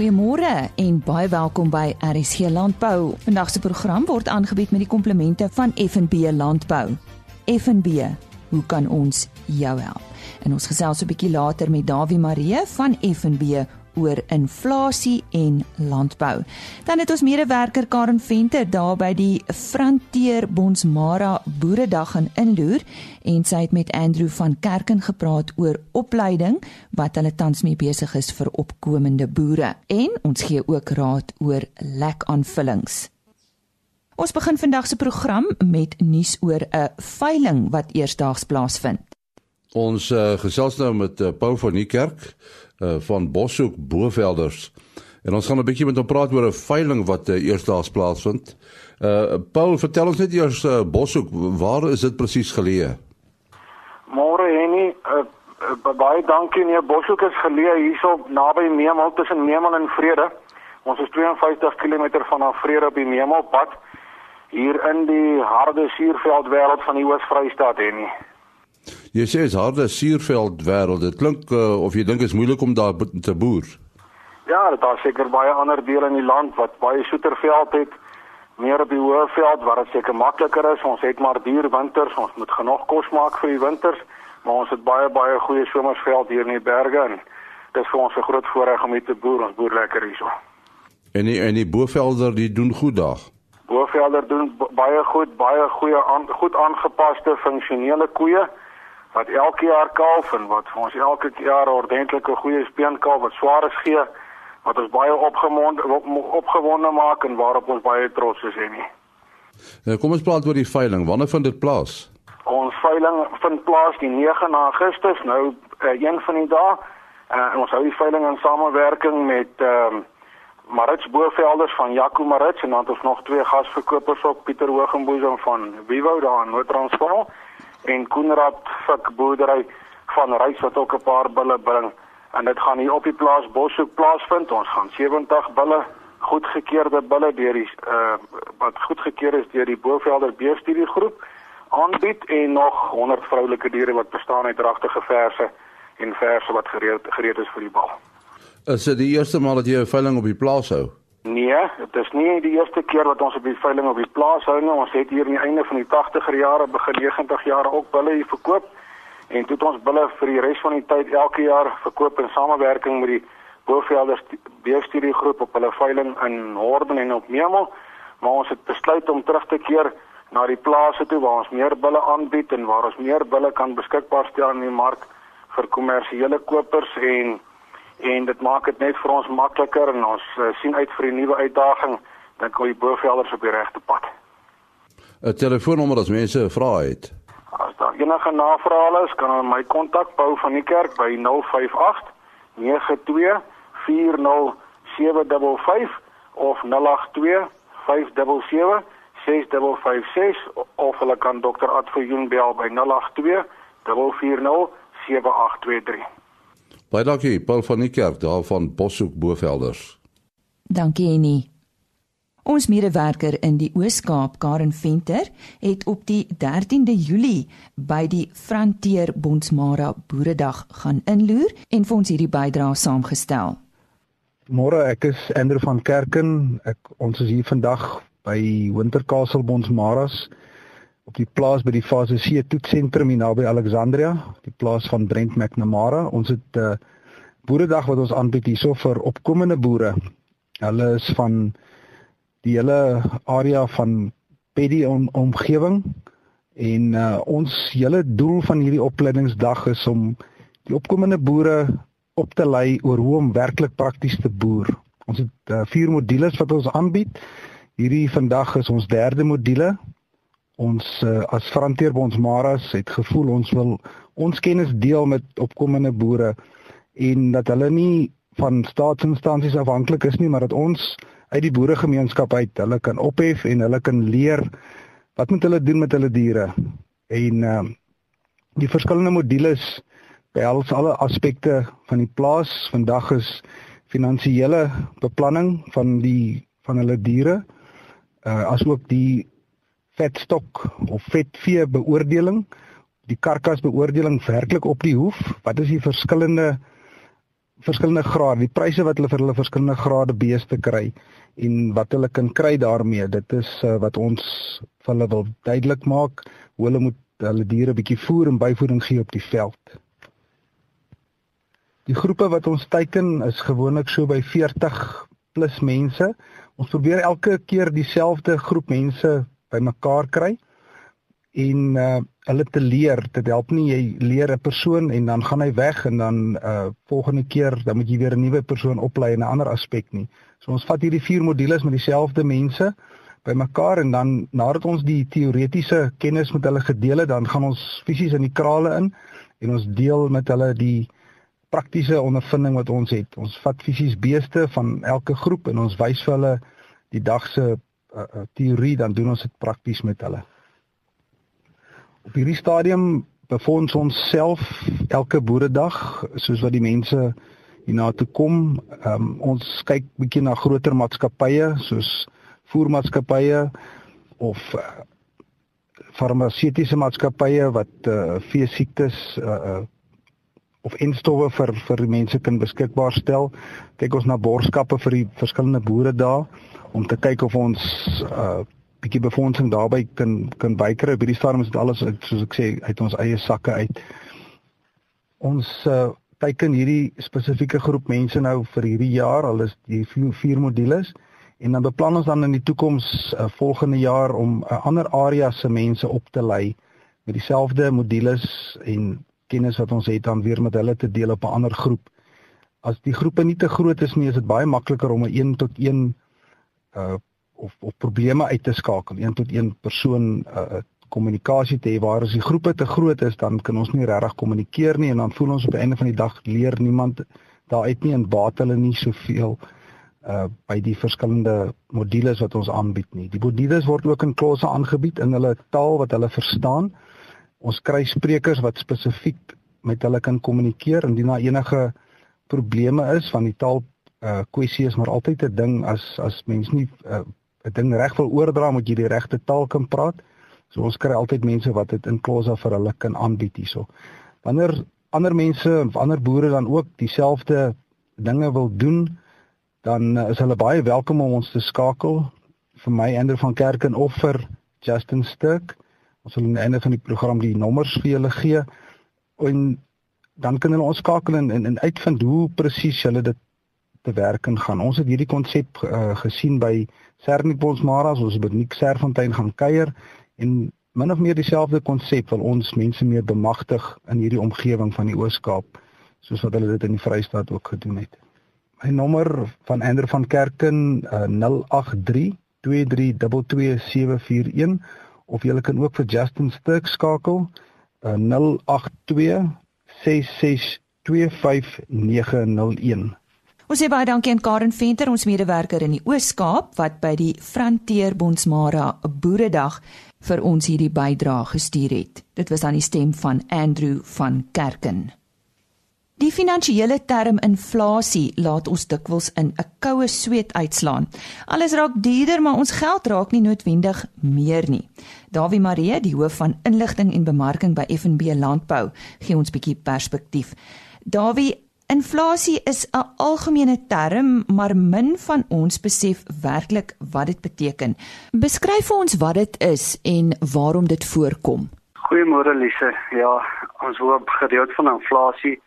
Goeiemôre en baie welkom by RSG Landbou. Vandag se program word aangebied met die komplimente van F&B Landbou. F&B, hoe kan ons jou help? En ons gesels 'n bietjie later met Dawie Marie van F&B oor inflasie en landbou. Dan het ons medewerker Karen Venter daar by die Frontier Bonsmara Boeredag in inloer en sy het met Andrew van Kerken gepraat oor opleiding wat hulle tans mee besig is vir opkomende boere. En ons gee ook raad oor lek aanvullings. Ons begin vandag se program met nuus oor 'n veiling wat eersdaags plaasvind. Ons uh, gesels nou met uh, Paul van die kerk uh, van Boshoek Bovelders. En ons gaan 'n bietjie met hom praat oor 'n veiling wat uh, eersdaags plaasvind. Uh Paul, vertel ons net eers uh, Boshoek, waar is dit presies geleë? Môre Henny, uh, uh, baie dankie nee, Boshoek is geleë hierso naby Memel tussen Memel en Vrede. Ons is 52 km van Vrede op die Memelpad hier in die harde suurveld wêreld van die Oos-Vrystaat Henny. Jy sê dit is harde suurveld wêreld. Dit klink uh, of jy dink dit is moeilik om daar te boer. Ja, daar seker baie ander dele in die land wat baie soeter veld het. Meer op die hoë veld waar dit seker makliker is. Ons het maar duur winters, ons moet genoeg kos maak vir die winters, maar ons het baie baie goeie somersveld hier in die berge en dit is vir ons 'n groot voorreg om hier te boer. Ons boer lekker hierso. En die, en die bovelder die doen goed daar. Bovelder doen baie goed, baie goeie aan, goed aangepaste funksionele koeie wat elke jaar kalf en wat vir ons elke jaar 'n ordentlike goeie speenkalf wat swaar is gee wat ons baie opgewonde op, opgewonde maak en waarop ons baie trots is en nie. Nou kom ons praat oor die veiling. Wanneer vind dit plaas? Ons veiling vind plaas die 9 Augustus, nou uh, een van die dae. Uh, ons hou die veiling in samewerking met ehm uh, Marits Bovelders van Jaco Marits en dan het ons nog twee gasverkopers op Pieter Hoogenboesem van Vivo daar in Noord-Transvaal en Koenraad Fik boerdery van Reis wat ook 'n paar bulle bring en dit gaan hier op die plaas Boshoek plaasvind. Ons gaan 70 bulle goedgekeurde bulle deur die uh wat goedgekeur is deur die Bovelder beestudie groep aanbied en nog 100 vroulike diere wat bestaan uit dragtige verse en verse wat gereed gereed is vir die bal. Is dit die eerste maal dat jy 'n veiling op die plaas hou? Nee, dit is nie die eerste keer wat ons op die veiling op die plaas hou nie. Ons het hier aan die einde van die 80er jare, begin 90 jare ook bulle hier verkoop. En toe het ons bulle vir die res van die tyd elke jaar verkoop in samewerking met die Bovelders beestudie groep op hulle veiling in Horden en op Memel. Maar ons het besluit om terug te keer na die plase toe waar ons meer bulle aanbied en waar ons meer bulle kan beskikbaar stel in die mark vir kommersiële kopers en en dit maak dit net vir ons makliker en ons uh, sien uit vir 'n nuwe uitdaging dan kom die bovelders op die regte pad. 'n Telefoonnommer as mense vra het. As daar enige navrae is, kan hulle my kontak Pau van die kerk by 058 92 40755 of 082 577 6556 of hulle kan dokter Advojoen bel by 082 440 7823. Baie dankie Paul van die kerk daar van Boshoek Bovelders. Dankie Annie. Ons medewerker in die Oos-Kaap, Karen Venter, het op die 13de Julie by die Frontier Bonsmara Boeredag gaan inloer en vir ons hierdie bydrae saamgestel. Môre, ek is Andrew van Kerken. Ek ons is hier vandag by Winterkastel Bonsmaras op die plaas by die fase C toetsentrum hier naby Alexandria, die plaas van Brent McNamara. Ons het 'n uh, boeredag wat ons aanbied hierso vir opkomende boere. Hulle is van die hele area van Paddy om, omgewing en uh, ons hele doel van hierdie opleidingsdag is om die opkomende boere op te lei oor hoe om werklik prakties te boer. Ons het uh, vier modules wat ons aanbied. Hierdie vandag is ons derde module ons uh, as Frontierbonds Maras het gevoel ons wil ons kennis deel met opkomende boere en dat hulle nie van staatsinstansies afhanklik is nie maar dat ons uit die boeregemeenskap uit hulle kan ophef en hulle kan leer wat moet hulle doen met hulle diere. En uh, die verskillende modules behels alle aspekte van die plaas. Vandag is finansiële beplanning van die van hulle diere uh, asook die vetstok of vetvee beoordeling, die karkas beoordeling werklik op die hoef. Wat is die verskillende verskillende grade, die pryse wat hulle vir hulle verskillende grade beeste kry en wat hulle kan kry daarmee. Dit is uh, wat ons vir hulle wil duidelik maak hoe hulle moet hulle diere bietjie voer en byvoeding gee op die veld. Die groepe wat ons teiken is gewoonlik so by 40 plus mense. Ons probeer elke keer dieselfde groep mense bymekaar kry en uh hulle te leer. Dit help nie jy leer 'n persoon en dan gaan hy weg en dan uh volgende keer dan moet jy weer 'n nuwe persoon oplei in 'n ander aspek nie. So ons vat hierdie vier modules met dieselfde mense bymekaar en dan nadat ons die teoretiese kennis met hulle gedeel het, dan gaan ons fisies in die krale in en ons deel met hulle die praktiese ondervinding wat ons het. Ons vat fisies beeste van elke groep en ons wys vir hulle die dag se uh, uh, teorie dan doen ons dit prakties met hulle. Op hierdie stadium befonds ons self elke boeredag soos wat die mense hierna toe kom. Um, ons kyk bietjie na groter maatskappye soos voermaatskappye of uh, farmaseutiese maatskappye wat uh, vee siektes uh, uh, of instowwe vir vir mense kan beskikbaar stel. Kyk ons na borskappe vir die verskillende boere daar om te kyk of ons uh, bietjie befondsing daarbey kan kan bykry. By die stadium is dit alles soos ek sê uit ons eie sakke uit. Ons uh, teiken hierdie spesifieke groep mense nou vir hierdie jaar. Al is die vier, vier modules en dan beplan ons dan in die toekoms uh, volgende jaar om 'n uh, ander area se mense op te lei met dieselfde modules en kennis wat ons het dan weer met hulle te deel op 'n ander groep. As die groepe nie te groot is nie, is dit baie makliker om 'n 1 tot 1 uh of of probleme uit te skakel een tot een persoon uh kommunikasie te hê waar as die groepe te groot is dan kan ons nie regtig kommunikeer nie en dan voel ons op die einde van die dag leer niemand daar uit nie en baat hulle nie soveel uh by die verskillende modules wat ons aanbied nie. Die modules word ook in klasse aangebied in hulle taal wat hulle verstaan. Ons kry sprekers wat spesifiek met hulle kan kommunikeer indien daar enige probleme is van die taal uh kwessie is maar altyd 'n ding as as mens nie uh, 'n ding reg wil oordra, moet jy die regte taal kan praat. So ons kry altyd mense wat dit in Klosa vir hulle kan aanbied hierso. Wanneer ander mense of ander boere dan ook dieselfde dinge wil doen, dan uh, is hulle baie welkom om ons te skakel vir my Ander van Kerken of vir Justin Stuk. Ons sal aan die einde van die program die nommers vir julle gee en dan kan hulle ons skakel en, en, en uitvind hoe presies hulle dit te werk kan gaan. Ons het hierdie konsep uh, gesien by Sernikbos Maras, ons by Nik Serfontein gaan kuier en min of meer dieselfde konsep wil ons mense meer bemagtig in hierdie omgewing van die Oos-Kaap soos wat hulle dit in die Vrystaat ook gedoen het. My nommer van Ander van Kerken uh, 083 2322741 of jy kan ook vir Justin Sturk skakel uh, 082 6625901 Ons sê baie dankie aan Karen Venter, ons medewerker in die Oos-Kaap wat by die Frontier Bonsmara Boeredag vir ons hierdie bydrae gestuur het. Dit was dan die stem van Andrew van Kerken. Die finansiële term inflasie laat ons dikwels in 'n koue sweet uitslaan. Alles raak duurder, maar ons geld raak nie noodwendig meer nie. Dawie Marie, die hoof van inligting en bemarking by FNB Landbou, gee ons 'n bietjie perspektief. Dawie, Inflasie is 'n algemene term, maar min van ons besef werklik wat dit beteken. Beskryf vir ons wat dit is en waarom dit voorkom. Goeiemôre Lise. Ja, ons hoor gereeld van inflasie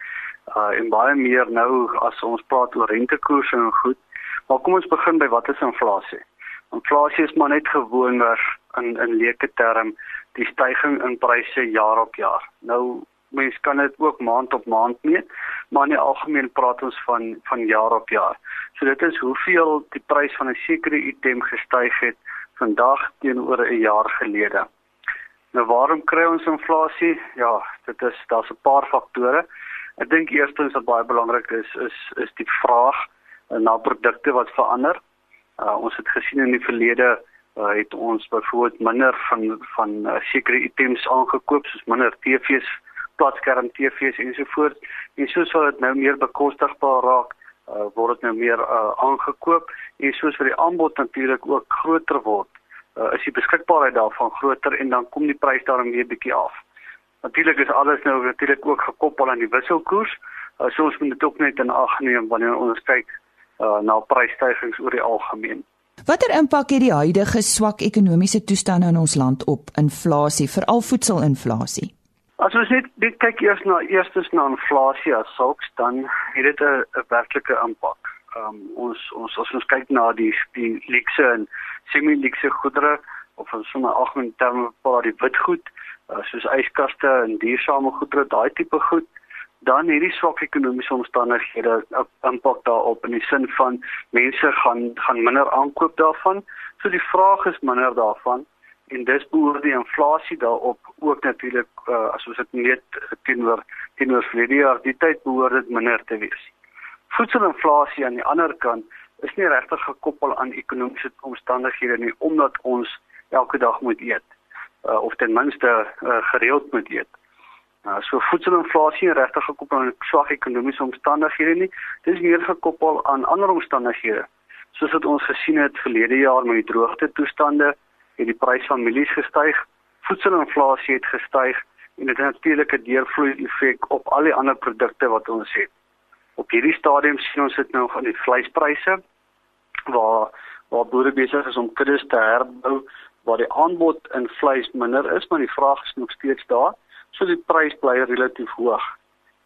uh en baie meer nou as ons praat oor rentekoerse en goed. Maar kom ons begin by wat is inflasie? Inflasie is maar net gewoonweg in in leuke term die stygings in pryse jaar op jaar. Nou mens kan dit ook maand op maand meet, maar in die algemeen praat ons van van jaar op jaar. So dit is hoeveel die prys van 'n sekere item gestyg het vandag teenoor 'n jaar gelede. Nou waarom kry ons inflasie? Ja, dit is daar's 'n paar faktore. Ek dink eerstens wat baie belangrik is is is die vraag na produkte wat verander. Uh, ons het gesien in die verlede uh, het ons byvoorbeeld minder van van uh, sekere items aangekoop soos minder TV's platskerm TV's ensovoorts en soos wat dit nou meer bekostigbaar raak uh, word dit nou meer uh, aangekoop. En soos vir die aanbod natuurlik ook groter word uh, is die beskikbaarheid daarvan groter en dan kom die prys daarom weer bietjie af natuurlik is alles nou natuurlik ook gekoppel aan die wisselkoers Uh, so ons moet dit ook net in ag neem wanneer ons kyk uh, na prysstygings oor die algemeen. Watter impak het die huidige swak ekonomiese toestande in ons land op inflasie, veral voedselinflasie? As ons net dit kyk eers na eerstens na inflasie as sulks, dan het dit 'n werklike impak. Um, ons ons as ons kyk na die die luxe en semi-luxe goedere of ons sommer algemeen terme paar die witgoed, soos yskaste en duursame goedere, daai tipe goed, dan hierdie swak ekonomiese omstandighede impak daarop in die sin van mense gaan gaan minder aankoop daarvan. So die vraag is minder daarvan en dis behoort die inflasie daarop ook natuurlik uh, as ons dit net teenoor teenoor verlede jaar die tyd behoort dit minder te wees. Voedselinflasie aan die ander kant is nie regtig gekoppel aan ekonomiese omstandighede nie omdat ons elke dag moet eet uh, of ten minste uh, gereeld moet eet. Uh, so voedselinflasie is regtig gekoppel aan swak ekonomiese omstandighede nie. Dit is meer gekoppel aan ander omstandighede. Soos wat ons gesien het verlede jaar met die droogte toestande, het die prys van mielies gestyg, voedselinflasie het gestyg en dit het natuurlik 'n deurvloei effek op al die ander produkte wat ons het. Op hierdie stadium sien ons dit nou aan die vleispryse waar waar boere besig is om kuddes te herbou waar die aanbod in vleis minder is, maar die vraag is nog steeds daar so die prys bly relatief hoog.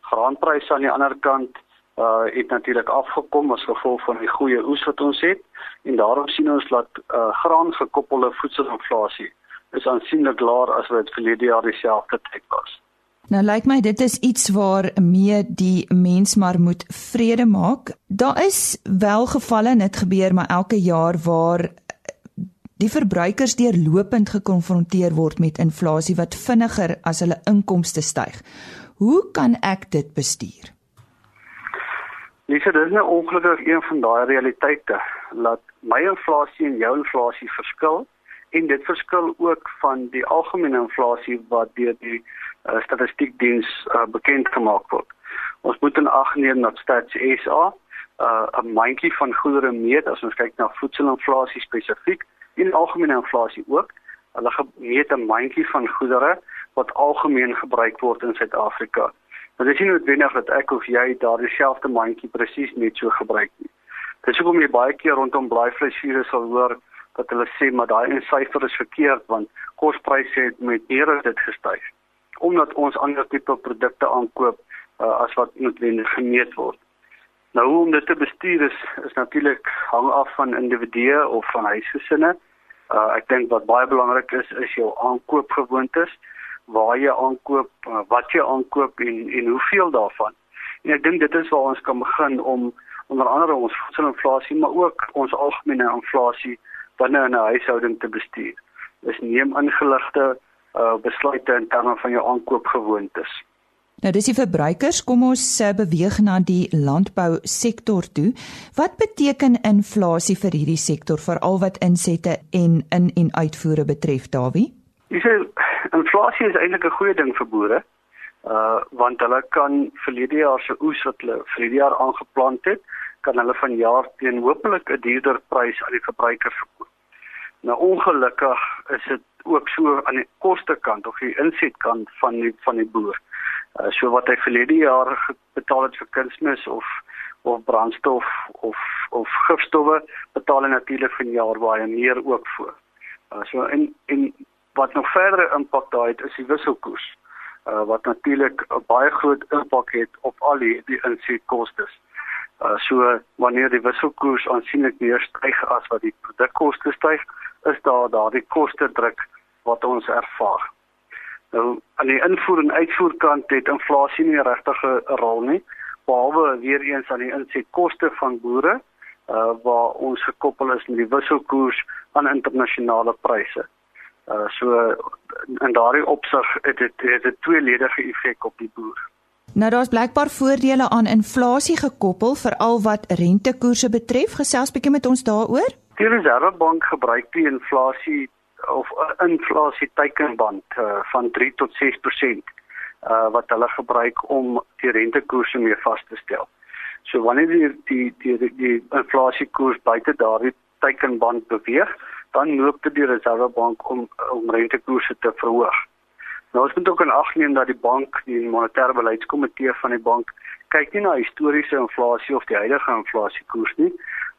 Graanpryse aan die ander kant uh het natuurlik afgekom as gevolg van die goeie oes wat ons het en daarom sien ons dat uh graan gekoppelde voedselinflasie is aansienlik laer as wat verlede jaar dieselfde tyd was. Nou lyk my dit is iets waar mee die mens maar moet vrede maak. Daar is wel gevalle en dit gebeur maar elke jaar waar die verbruikers deurlopend gekonfronteer word met inflasie wat vinniger as hulle inkomste styg. Hoe kan ek dit bestuur? Lisa, dit is nou ongelukkig een van daai realiteite dat my inflasie en jou inflasie verskil en dit verskil ook van die algemene inflasie wat deur die uh, statistiekdiens uh, bekend gemaak word. Ons moet in ag neem dat Stats SA uh, 'n mandjie van goedere meet as ons kyk na voedselinflasie spesifiek en algemene inflasie ook. Hulle gemeet 'n mandjie van goedere wat algemeen gebruik word in Suid-Afrika. Maar dit is noodwendig dat ek of jy daardie selfde mandjie presies net so gebruik nie. Dit is hoekom jy baie keer rondom blaaivleisvure sal hoor dat hulle sê maar daai syfer is verkeerd want kospryse het met meer as dit gestyg. Omdat ons ander tipe produkte aankoop uh, as wat noodwendig gemeet word. Nou hoe om dit te bestuur is is natuurlik hang af van individue of van huisgesinne. Uh ek dink wat baie belangrik is is jou aankoopgewoontes, waar jy aankoop, uh, wat jy aankoop en en hoeveel daarvan. En ek dink dit is waar ons kan begin om onder andere ons voedselinflasie maar ook ons algemene inflasie binne 'n huishouding te bestuur. Dis neem ingeligte uh besluite in terme van jou aankoopgewoontes. Nou dis die verbruikers, kom ons uh, beweeg na die landbou sektor toe. Wat beteken inflasie vir hierdie sektor veral wat insette en in en uitvoere betref, Dawie? Jy sê inflasie is eintlik 'n goeie ding vir boere. Uh want hulle kan verlede jaar se oes wat hulle verlede jaar aangeplant het, kan hulle van jaar teen hopelik 'n duurder prys aan die verbruiker verkoop. Nou ongelukkig is dit ook so aan die koste kant of die insetkant van die van die boer. Uh, so wat hy verlede jaar betaal het vir kunsmis of of brandstof of of gifstowwe betaal hy natuurlik vir jaar baie meer ook voor. Uh, so en en wat nog verdere impak daai het is die wisselkoers. Uh, wat natuurlik 'n baie groot impak het op al die die insetkostes. Uh, so wanneer die wisselkoers aansienlik meer styg as wat die produkkoste styg, is daar daardie koste druk wat ons ervaar. Nou aan die invoer en uitvoer kant het inflasie nie regtig 'n rol nie, behalwe weer eens aan die insetkoste van boere, uh waar ons gekoppel is met die wisselkoers aan internasionale pryse. Uh so in daardie opsig het dit het 'n tweeledige effek op die boer. Nou daar's blykbaar voordele aan inflasie gekoppel veral wat rentekoerse betref. Gesels bietjie met ons daaroor. Die Reservebank gebruik die inflasie of inflasie teikenband uh, van 3 tot 6% uh, wat hulle gebruik om die rentekoerse mee vas te stel. So wanneer die die die, die, die inflasiekoers buite daardie teikenband beweeg, dan loop dit die Reservebank om om rentekoerse te verhoog. Nou ons moet ook in ag neem dat die bank, die monetêre beleidskomitee van die bank kyk nie na historiese inflasie of die huidige inflasiekoers nie.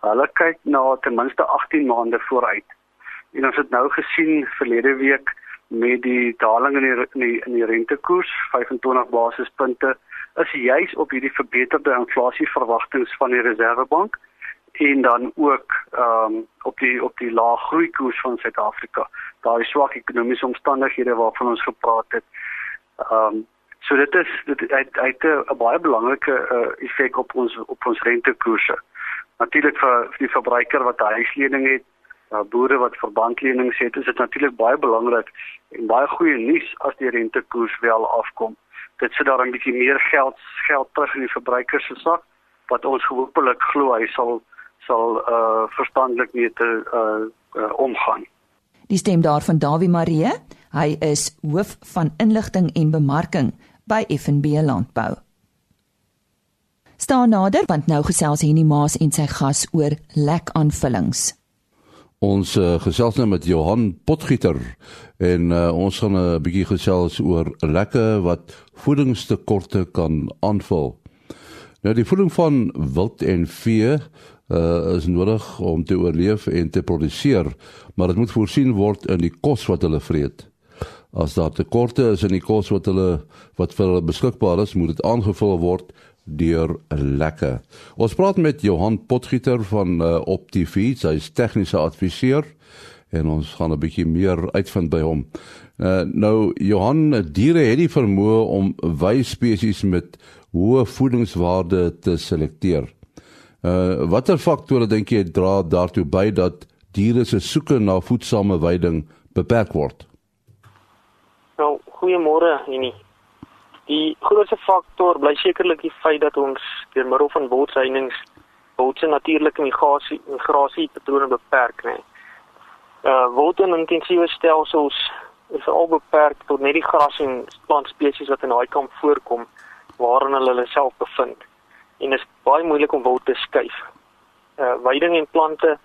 Hulle kyk na ten minste 18 maande vooruit. En ons het nou gesien verlede week met die daling in die in die, in die rentekoers 25 basispunte is juis op hierdie verbeterde inflasieverwagtinge van die Reserwebank en dan ook ehm um, op die op die lae groeikoers van Suid-Afrika. Daai swak ekonomiese omstandighede waarvan ons gepraat het. Ehm um, so dit is dit het, het 'n baie belangrike uh, effek op ons op ons rentekoerse. Natuurlik vir, vir die verbruiker wat 'n huislening het, uh, boere wat verbandlenings het, is dit natuurlik baie belangrik en baie goeie nuus as die rentekoers wel afkom. Dit sit daar 'n bietjie meer geld geld terug in die verbruiker se sak wat ons hopelik glo hy sal sal uh verstandelik mee te uh, uh omgaan. Die stem daarvan Dawie Marie, hy is hoof van inligting en bemarking by FNB Landbou. Staan nader want nou gesels Henny Maas en sy gas oor lek aanvullings. Ons uh, gesels nou met Johan Potgieter en uh, ons gaan 'n bietjie gesels oor lekke wat voedingstekorte kan aanvul. Nou die voeding van wild en vee uh, is nodig om te oorleef en te produseer, maar dit moet voorsien word in die kos wat hulle vreet. As daar tekorte is in die kos wat hulle wat vir hulle beskikbaar is, moet dit aangevul word deur lekke. Ons praat met Johan Potgieter van uh, Optifeeds, hy is tegniese adviseur en ons gaan 'n bietjie meer uitvind by hom. Uh, nou Johan, diere het die vermoë om wy spesies met hoë voedingswaarde te selekteer. Uh watter faktore dink jy dra daartoe by dat diere se soeke na voedsame veiding beperk word? Nou, goeiemôre, Jenny. Die grootste faktor bly sekerlik die feit dat ons deur middel van wildsynings wildse natuurlike migrasie migrasie patrone beperk, né. Uh wild en intensiewe stelsels is al beperk tot net die gras en plantspesies wat in daai kamp voorkom waarin hulle hulle self bevind en is baie moeilik om wild te skuif. Uh weiding en plante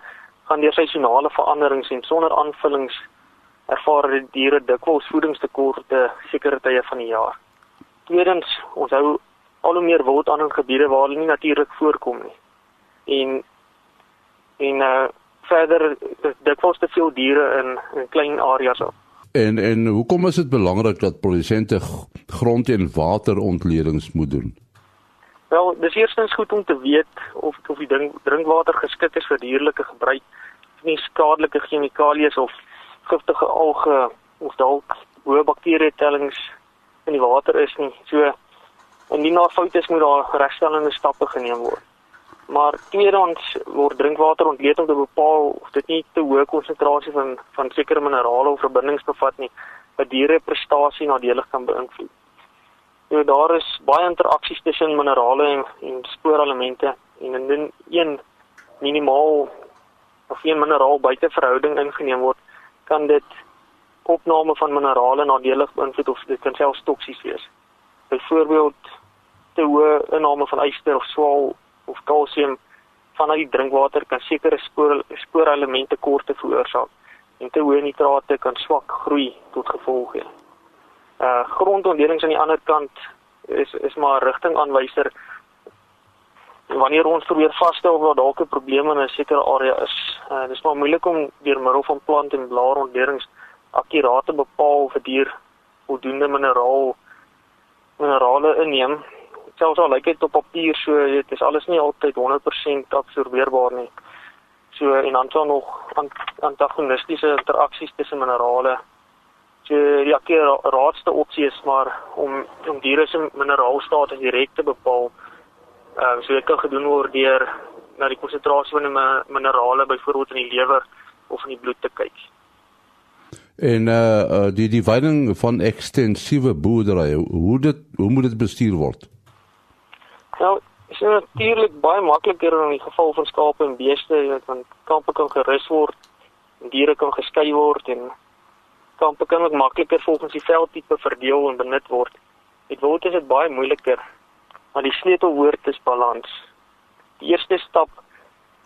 gaan deur seisonale veranderings en sonder aanvullings ervaar die diere dikwels voedingstekorte sekere tye van die jaar. Tweedens, ons hou al hoe meer wild aan in gebiede waar hulle nie natuurlik voorkom nie. En en uh verder dikwels te veel diere in in klein areas op. En en hoekom is dit belangrik dat produsente grond en waterontledings moet doen? Wel, dis eerstens goed om te weet of of die ding drinkwater geskik is vir dierlike gebruik, nie skadelike chemikalieë of giftige alge of dalk hoë bakterietellings in die water is nie. So indien daar foute is, moet daar regstellende stappe geneem word. Maar tweedens word drinkwater ontleed om te bepaal of dit nie te hoë konsentrasie van van sekere minerale of verbindings bevat nie wat diere prestasie nadelig kan beïnvloed. So daar is baie interaksies tussen minerale en, en spoorelemente en indien een minimaal of een mineraal buite verhouding ingeneem word, kan dit opname van minerale nadelig beïnvloed of dit kan selfs toksies wees. Byvoorbeeld te hoë inname van yster of swaal of kalsium vanuit die drinkwater kan sekere spoor spoorelemente korte veroorsaak en te hoë nitrate kan swak groei tot gevolg hê uh grondontledings aan die ander kant is is maar rigtingaanwyser wanneer ons probeer vasstel waar dalk 'n probleem in 'n sekere area is. Uh dis maar moeilik om deur middel van plant en blaarontledings akkuraat te bepaal of 'n dier voldoende mineraal minerale inneem. Selfs al lyk dit op papier so, dit is alles nie altyd 100% absorbeerbaar nie. So en dan sal nog antagonistiese interaksies tussen minerale So die raadste opsie is maar om om diere se mineraalstaat direk te bepaal. Ehm uh, so dit kan gedoen word deur na die konsentrasie van die minerale byvoorbeeld in die lewer of in die bloed te kyk. En uh, uh die die veiding van ekstensiewe boerdery, hoe dit hoe moet dit bestuur word? Nou, is natuurlik baie makliker in die geval van skape en beeste, jy weet, want kampe kan gerus word, diere kan geskei word en kampe kan ook makliker volgens die veldtipe verdeel en benut word. Dit word dit baie moeiliker. Maar die sleutelwoord is balans. Die eerste stap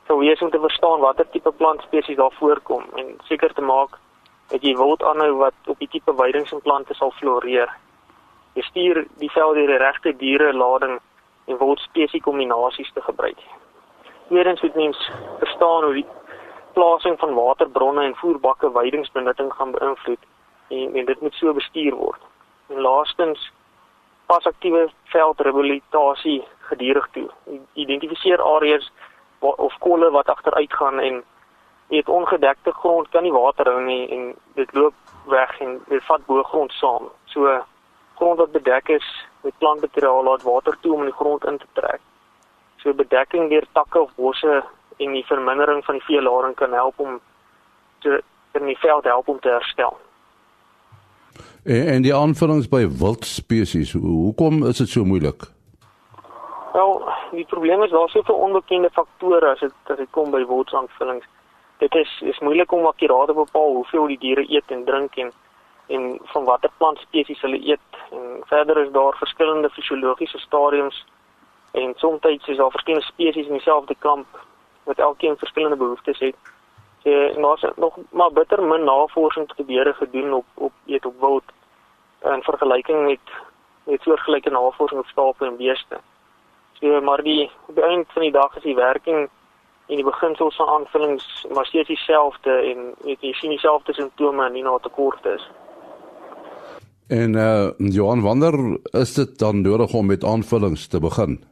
sou wees om te verstaan watter tipe plantspesies daar voorkom en seker te maak dat jy wild aanhou wat op die tipe weidingsimplante sal floreer. Jy stuur die veld deur die regte diere lading en wild spesie kombinasies te gebruik. Tweedens moet mens verstaan hoe die plasing van waterbronne en voerbakke weidingsbenutting gaan beïnvloed en, en dit moet so bestuur word. En laastens pas aktiewe veldrehabilitasie gedurig toe. Identifiseer areas of kolle wat agteruit gaan en dit ongedekte grond kan nie water hou nie en dit loop weg en dit vat bo-grond saam. So grond wat bedek is met plantmateriaal laat water toe om in die grond in te trek. So bedekking deur takke of bosse en die vermindering van die veelading kan help om te in die veld help om te herstel. En, en die aanvullings by wildspesies, hoekom is dit so moeilik? Wel, die probleem is daar soveel onbekende faktore as dit as dit kom by wildsaanvullings. Dit is is moeilik om akkuraat te bepaal hoeveel die diere eet en drink en en van watter plantspesies hulle eet. En verder is daar verskillende fisiologiese stadiums en soms is daar verskillende spesies in dieselfde kamp wat elkeen verskillende behoeftes het. So daar's nog maar bitter min navorsing te gebeure gedoen op op eet op wild in vergelyking met met soortgelyke navorsing op skape en beeste. So maar die op die einde van die dag is die werking en die beginsels van aanvullings maar steeds dieselfde en weet jy sien dieselfde simptome en nie na tekort is. En uh Johan wanneer is dit dan nodig om met aanvullings te begin?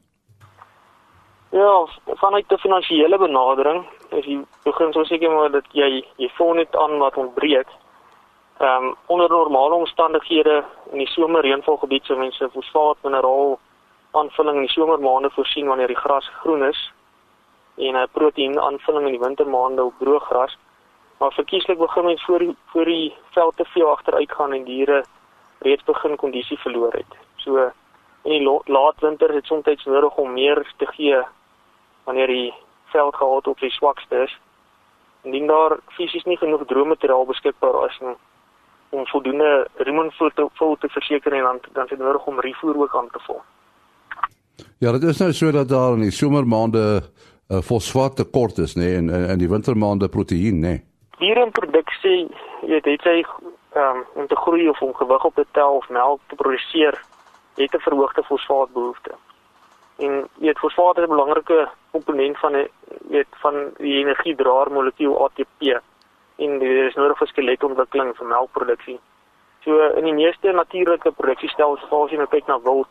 Ja, vanuit 'n finansiële benadering, as jy begin so seker maar dat jy jy voel net aan wat ontbreek. Ehm um, onder normale omstandighede in die somerreënvalgebied sou mense fosfaat mineraal aanvulling in die somermaande voorsien wanneer die gras groen is en 'n proteïen aanvulling in die wintermaande op droë gras. Maar verkieslik begin mens voor die, voor die veld te veel agteruit gaan en diere reeds begin kondisie verloor het. So in die laat winter dit soms nodig om meer te gee wanneer die veldgehalte op sy swakste is. Indien daar fisies nie genoeg droommateriaal beskikbaar is nie om voldoende remonvoer te vol te verseker en dan dan dit nodig om refoer ook aan te vul. Ja, dit is nou so dat daar in die somermaande uh, fosfaat tekort is, nê, nee, en in die wintermaande proteïen, nê. Nee. Diereproduksie, jy weet, sê ehm um, om te groei of om gewig op te tel of melk te produseer, het 'n verhoogde fosfaatbehoefte. En weet fosfaat is 'n belangrike komponent van 'n weet van die energiedraer molekuul ATP en dit is nodig vir skeletontwikkeling vir melkproduksie. So in die meeste natuurlike produksiestelsels as jy nou kyk na wild,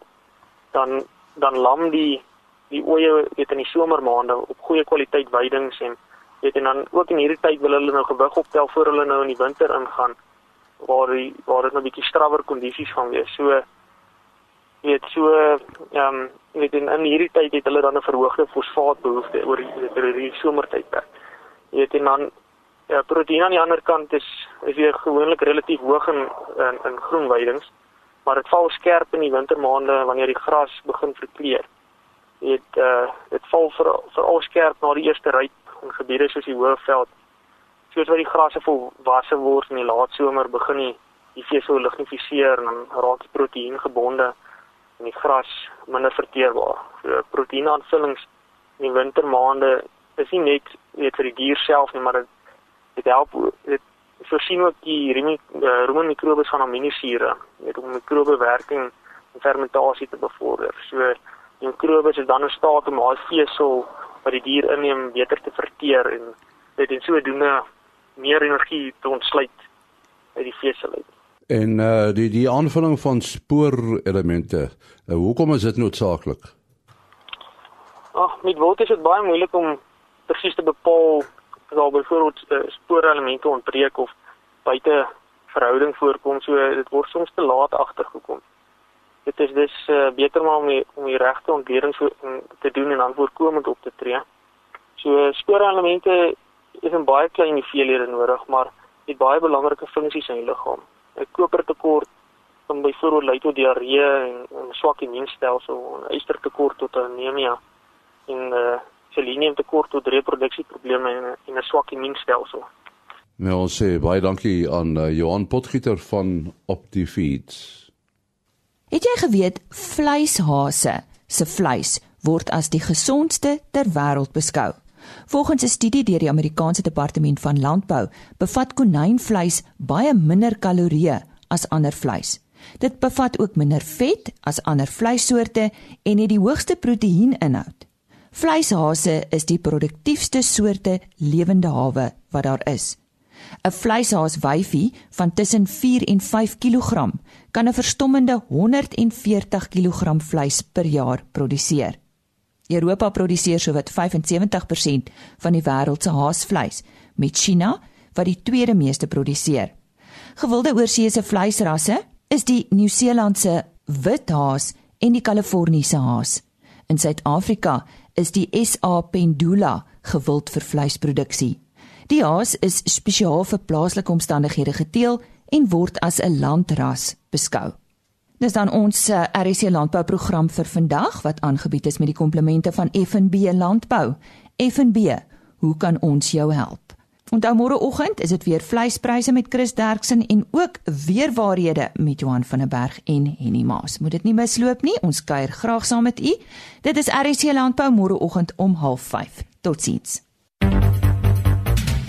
dan dan lam die die oeye weet in die somermaande op goeie kwaliteit weidings en weet en dan ook in hierdie tyd wil hulle nou gewig optel voor hulle nou in die winter ingaan waar die waar dit nou 'n bietjie strawwer kondisies gaan wees. So weet so ehm um, weet in, in hierdie tyd het hulle dan 'n verhoogde fosfaatbehoefte oor die oor die somertydperk. Weet en dan ja, proteïen aan die ander kant is is weer gewoonlik relatief hoog in in, in groen weidings, maar dit val skerp in die wintermaande wanneer die gras begin verkleur. Weet uh dit val vir veral skerp na die eerste ryp in gebiede soos die Hoëveld. Soos wat die grasse volwasse word in die laat somer begin die die vesel lignifiseer en dan raak die proteïen gebonde en die gras minder verteerbaar. So proteïenaanvullings in die wintermaande is nie net weet vir die dier self nie, maar dit dit help dit voorsien ook die rumenmikrobes van aminosure, weet om mikrobewerking en fermentasie te bevorder. So die mikrobes is dan in staat om daai vesel wat die dier inneem beter te verteer en dit en sodoende meer energie te ontsluit uit die vesel uit. En uh die die aanvulling van spoorelemente, uh, hoekom is dit noodsaaklik? Ag, met wild is dit baie moeilik om presies te bepaal of daar byvoorbeeld uh, spoorelemente ontbreek of buite verhouding voorkom, so dit word soms te laat agtergekom. Dit is dus uh, beter maar om die, om die regte ontleding te doen en dan voorkomend op te tree. So spoorelemente is in baie klein hoeveelhede nodig, maar het baie belangrike funksies in die liggaam. 'n kopertekort kan byvoorbeeld lei tot diarree en 'n swak immuunstelsel, 'n ystertekort tot anemia en uh, seleniumtekort tot reproduksieprobleme en 'n swak immuunstelsel. Nou sê baie dankie aan uh, Johan Potgieter van Optifeeds. Het jy geweet vleishase se vleis word as die gesondste ter wêreld beskou? Volgens 'n studie deur die Amerikaanse Departement van Landbou, bevat konynvleis baie minder kalorieë as ander vleis. Dit bevat ook minder vet as ander vleissoorte en het die hoogste proteïeninhoud. Vleishase is die produktiefste soorte lewende hawe wat daar is. 'n Vleishaas wyfie van tussen 4 en 5 kg kan 'n verstommende 140 kg vleis per jaar produseer. Europa produseer sowat 75% van die wêreld se haasvleis, met China wat die tweede meeste produseer. Gewilde oorseese vleisrasse is die Nieu-Seelandse wit haas en die Kaliforniese haas. In Suid-Afrika is die SA Pendula gewild vir vleisproduksie. Die haas is spesiaal vir plaaslike omstandighede geteel en word as 'n landras beskou. Dis dan ons eh, RC landbouprogram vir vandag wat aangebied is met die komplemente van FNB Landbou. FNB, hoe kan ons jou help? Onthou môreoggend is dit weer vleispryse met Chris Derksen en ook weer waarhede met Johan van der Berg en Henny Maas. Moet dit nie misloop nie. Ons kuier graag saam met u. Dit is RC Landbou môreoggend om 05:30. Totsiens.